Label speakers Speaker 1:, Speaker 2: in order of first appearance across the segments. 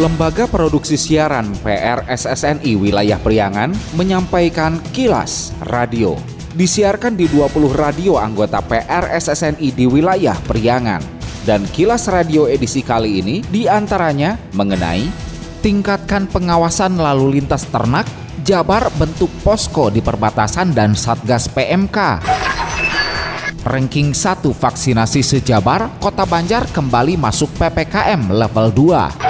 Speaker 1: Lembaga Produksi Siaran PRSSNI Wilayah Priangan menyampaikan kilas radio. Disiarkan di 20 radio anggota PRSSNI di wilayah Priangan. Dan kilas radio edisi kali ini di antaranya mengenai tingkatkan pengawasan lalu lintas ternak, Jabar bentuk posko di perbatasan dan Satgas PMK. Ranking 1 vaksinasi sejabar, Kota Banjar kembali masuk PPKM level 2.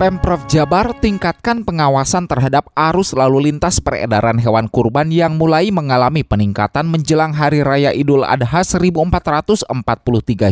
Speaker 1: Pemprov Jabar tingkatkan pengawasan terhadap arus lalu lintas peredaran hewan kurban yang mulai mengalami peningkatan menjelang Hari Raya Idul Adha 1443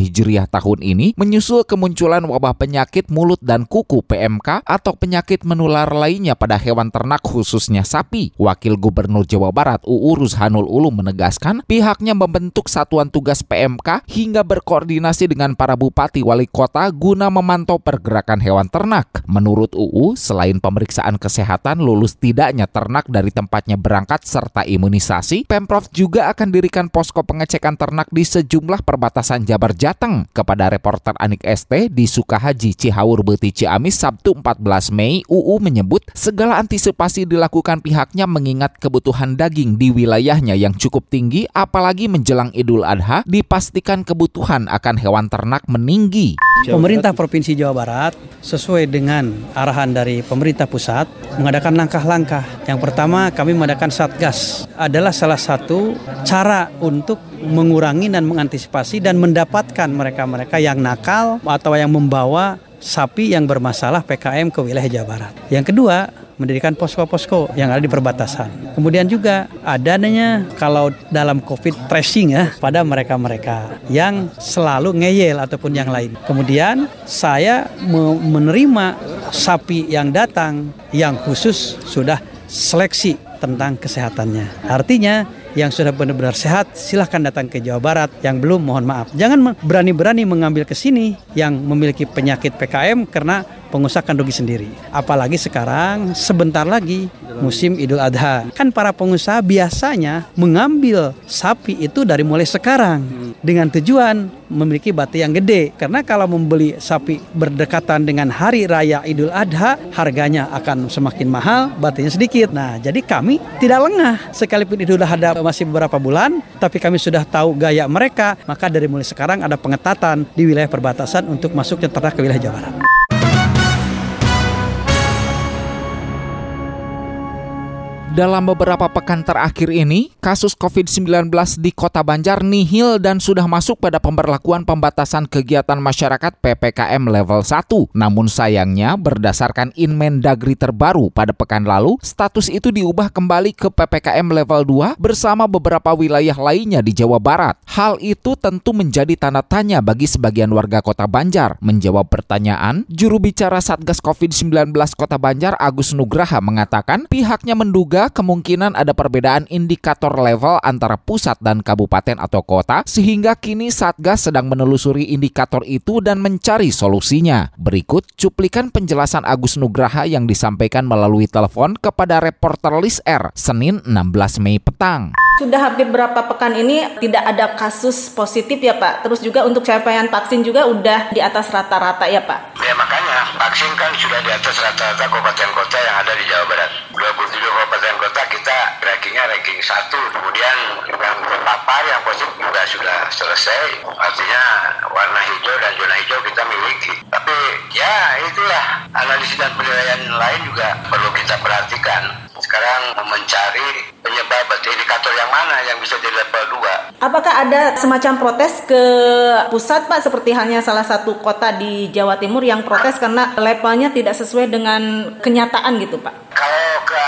Speaker 1: Hijriah tahun ini menyusul kemunculan wabah penyakit mulut dan kuku PMK atau penyakit menular lainnya pada hewan ternak khususnya sapi. Wakil Gubernur Jawa Barat UU Ruzhanul Ulum menegaskan pihaknya membentuk satuan tugas PMK hingga berkoordinasi dengan para bupati wali kota guna memantau pergerakan hewan ternak. Menurut UU, selain pemeriksaan kesehatan lulus tidaknya ternak dari tempatnya berangkat serta imunisasi, Pemprov juga akan dirikan posko pengecekan ternak di sejumlah perbatasan Jabar Jateng. Kepada reporter Anik ST di Sukahaji Cihaur Beti Ciamis Sabtu 14 Mei, UU menyebut segala antisipasi dilakukan pihaknya mengingat kebutuhan daging di wilayahnya yang cukup tinggi apalagi menjelang Idul Adha dipastikan kebutuhan akan hewan ternak meninggi.
Speaker 2: Pemerintah Provinsi Jawa Barat sesuai dengan arahan dari pemerintah pusat mengadakan langkah-langkah. Yang pertama kami mengadakan Satgas adalah salah satu cara untuk mengurangi dan mengantisipasi dan mendapatkan mereka-mereka yang nakal atau yang membawa sapi yang bermasalah PKM ke wilayah Jawa Barat. Yang kedua, mendirikan posko-posko yang ada di perbatasan. Kemudian juga adanya kalau dalam COVID tracing ya pada mereka-mereka yang selalu ngeyel ataupun yang lain. Kemudian saya menerima sapi yang datang yang khusus sudah seleksi tentang kesehatannya. Artinya yang sudah benar-benar sehat silahkan datang ke Jawa Barat. Yang belum mohon maaf. Jangan berani-berani mengambil ke sini yang memiliki penyakit PKM karena pengusaha akan rugi sendiri. Apalagi sekarang sebentar lagi musim Idul Adha. Kan para pengusaha biasanya mengambil sapi itu dari mulai sekarang dengan tujuan memiliki batu yang gede. Karena kalau membeli sapi berdekatan dengan hari raya Idul Adha, harganya akan semakin mahal, batunya sedikit. Nah, jadi kami tidak lengah. Sekalipun Idul Adha masih beberapa bulan, tapi kami sudah tahu gaya mereka, maka dari mulai sekarang ada pengetatan di wilayah perbatasan untuk masuknya ternak ke wilayah Jawa Barat.
Speaker 1: Dalam beberapa pekan terakhir ini, kasus COVID-19 di Kota Banjar nihil dan sudah masuk pada pemberlakuan pembatasan kegiatan masyarakat PPKM level 1. Namun sayangnya, berdasarkan Inmen Dagri terbaru pada pekan lalu, status itu diubah kembali ke PPKM level 2 bersama beberapa wilayah lainnya di Jawa Barat. Hal itu tentu menjadi tanda tanya bagi sebagian warga Kota Banjar. Menjawab pertanyaan, juru bicara Satgas COVID-19 Kota Banjar Agus Nugraha mengatakan pihaknya menduga kemungkinan ada perbedaan indikator level antara pusat dan kabupaten atau kota, sehingga kini Satgas sedang menelusuri indikator itu dan mencari solusinya. Berikut cuplikan penjelasan Agus Nugraha yang disampaikan melalui telepon kepada reporter Lis R, Senin 16 Mei petang.
Speaker 3: Sudah hampir berapa pekan ini tidak ada kasus positif ya Pak. Terus juga untuk capaian vaksin juga udah di atas rata-rata ya Pak.
Speaker 4: Ya makanya vaksin kan sudah di atas rata-rata kabupaten kota yang ada di Jawa Barat. 27 kabupaten kota kita rankingnya ranking 1. Kemudian yang terpapar yang positif juga sudah selesai. Artinya warna hijau dan zona hijau kita miliki. Tapi ya itulah analisis dan penilaian lain juga perlu kita perhatikan. Sekarang mencari penyebab atau indikator yang mana yang bisa di level 2.
Speaker 3: Apakah ada semacam protes ke pusat Pak seperti halnya salah satu kota di Jawa Timur yang protes karena levelnya tidak sesuai dengan kenyataan gitu Pak?
Speaker 4: Kalau ke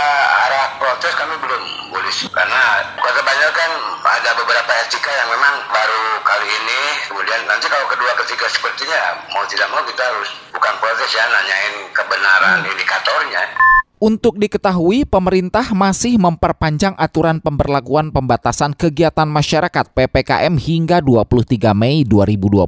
Speaker 4: arah protes kami belum boleh karena kota Banjar kan ada beberapa etika yang memang baru kali ini kemudian nanti kalau kedua ketiga sepertinya mau tidak mau kita harus bukan protes ya nanyain kebenaran indikatornya.
Speaker 1: Untuk diketahui, pemerintah masih memperpanjang aturan pemberlakuan pembatasan kegiatan masyarakat PPKM hingga 23 Mei 2022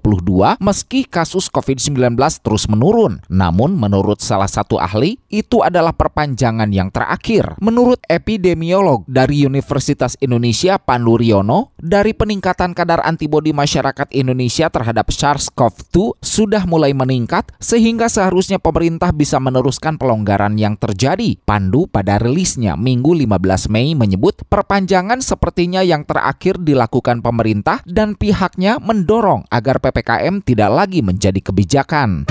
Speaker 1: meski kasus COVID-19 terus menurun. Namun menurut salah satu ahli, itu adalah perpanjangan yang terakhir. Menurut epidemiolog dari Universitas Indonesia Pandu Riono, dari peningkatan kadar antibodi masyarakat Indonesia terhadap SARS-CoV-2 sudah mulai meningkat sehingga seharusnya pemerintah bisa meneruskan pelonggaran yang terjadi Pandu pada rilisnya Minggu 15 Mei menyebut perpanjangan sepertinya yang terakhir dilakukan pemerintah dan pihaknya mendorong agar PPKM tidak lagi menjadi kebijakan.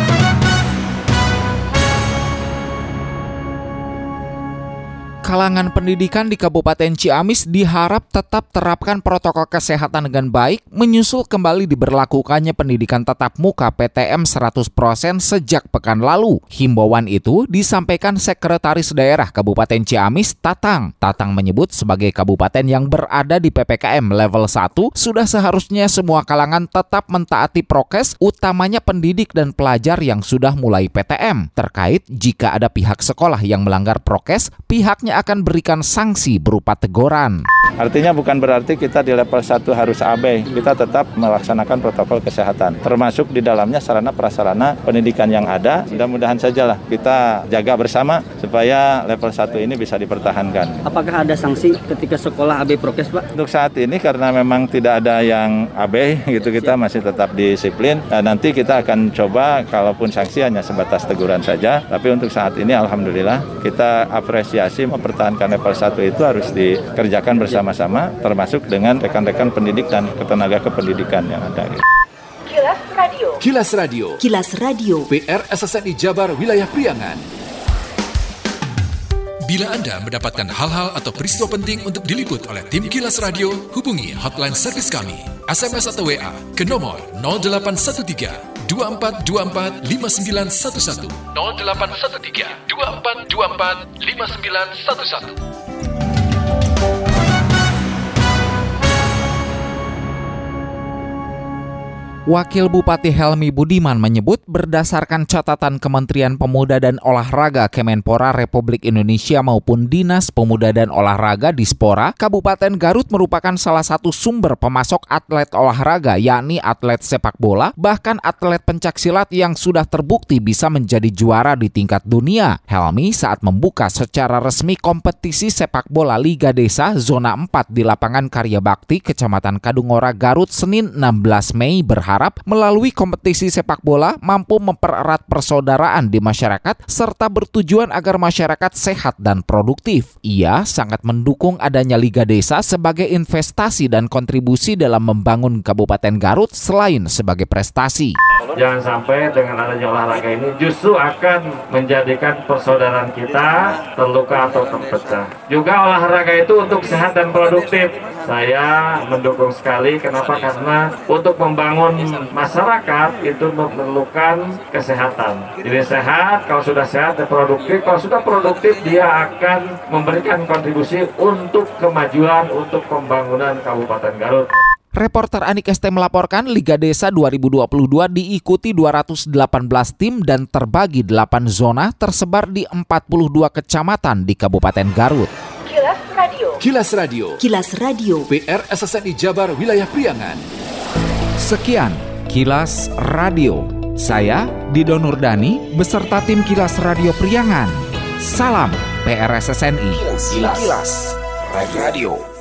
Speaker 1: Kalangan pendidikan di Kabupaten Ciamis diharap tetap terapkan protokol kesehatan dengan baik menyusul kembali diberlakukannya pendidikan tatap muka PTM 100% sejak pekan lalu. Himbauan itu disampaikan Sekretaris Daerah Kabupaten Ciamis Tatang. Tatang menyebut sebagai kabupaten yang berada di PPKM level 1 sudah seharusnya semua kalangan tetap mentaati prokes utamanya pendidik dan pelajar yang sudah mulai PTM. Terkait jika ada pihak sekolah yang melanggar prokes, pihaknya akan berikan sanksi berupa teguran.
Speaker 5: Artinya bukan berarti kita di level 1 harus abai, kita tetap melaksanakan protokol kesehatan. Termasuk di dalamnya sarana prasarana pendidikan yang ada. Mudah-mudahan sajalah kita jaga bersama supaya level 1 ini bisa dipertahankan.
Speaker 6: Apakah ada sanksi ketika sekolah abai prokes, Pak?
Speaker 5: Untuk saat ini karena memang tidak ada yang abai gitu kita masih tetap disiplin. Nah, nanti kita akan coba kalaupun sanksi hanya sebatas teguran saja, tapi untuk saat ini alhamdulillah kita apresiasi mempertahankan level 1 itu harus dikerjakan bersama bersama-sama termasuk dengan rekan-rekan pendidik dan ketenaga kependidikan yang ada.
Speaker 7: Kilas Radio. Kilas Radio.
Speaker 8: Kilas Radio.
Speaker 7: PR SSNI Jabar Wilayah Priangan. Bila Anda mendapatkan hal-hal atau peristiwa penting untuk diliput oleh tim Kilas Radio, hubungi hotline servis kami, SMS atau WA ke nomor 0813 2424 5911 0813 2424 5911
Speaker 1: Wakil Bupati Helmi Budiman menyebut berdasarkan catatan Kementerian Pemuda dan Olahraga Kemenpora Republik Indonesia maupun Dinas Pemuda dan Olahraga Dispora, Kabupaten Garut merupakan salah satu sumber pemasok atlet olahraga yakni atlet sepak bola, bahkan atlet pencaksilat yang sudah terbukti bisa menjadi juara di tingkat dunia. Helmi saat membuka secara resmi kompetisi sepak bola Liga Desa Zona 4 di lapangan Karya Bakti, Kecamatan Kadungora, Garut, Senin 16 Mei berharap berharap melalui kompetisi sepak bola mampu mempererat persaudaraan di masyarakat serta bertujuan agar masyarakat sehat dan produktif. Ia sangat mendukung adanya Liga Desa sebagai investasi dan kontribusi dalam membangun Kabupaten Garut selain sebagai prestasi.
Speaker 9: Jangan sampai dengan adanya olahraga ini justru akan menjadikan persaudaraan kita terluka atau terpecah. Juga olahraga itu untuk sehat dan produktif. Saya mendukung sekali. Kenapa? Karena untuk membangun masyarakat itu memerlukan kesehatan. Jadi sehat, kalau sudah sehat dan produktif, kalau sudah produktif dia akan memberikan kontribusi untuk kemajuan, untuk pembangunan Kabupaten Garut.
Speaker 1: Reporter Anik ST melaporkan Liga Desa 2022 diikuti 218 tim dan terbagi 8 zona tersebar di 42 kecamatan di Kabupaten Garut.
Speaker 7: Kilas Radio. Kilas Radio.
Speaker 8: Kilas Radio.
Speaker 7: PR SSNI Jabar Wilayah Priangan.
Speaker 1: Sekian Kilas Radio. Saya Dido Nurdani beserta tim Kilas Radio Priangan. Salam PRSSNI.
Speaker 7: Kilas, Kilas. Radio.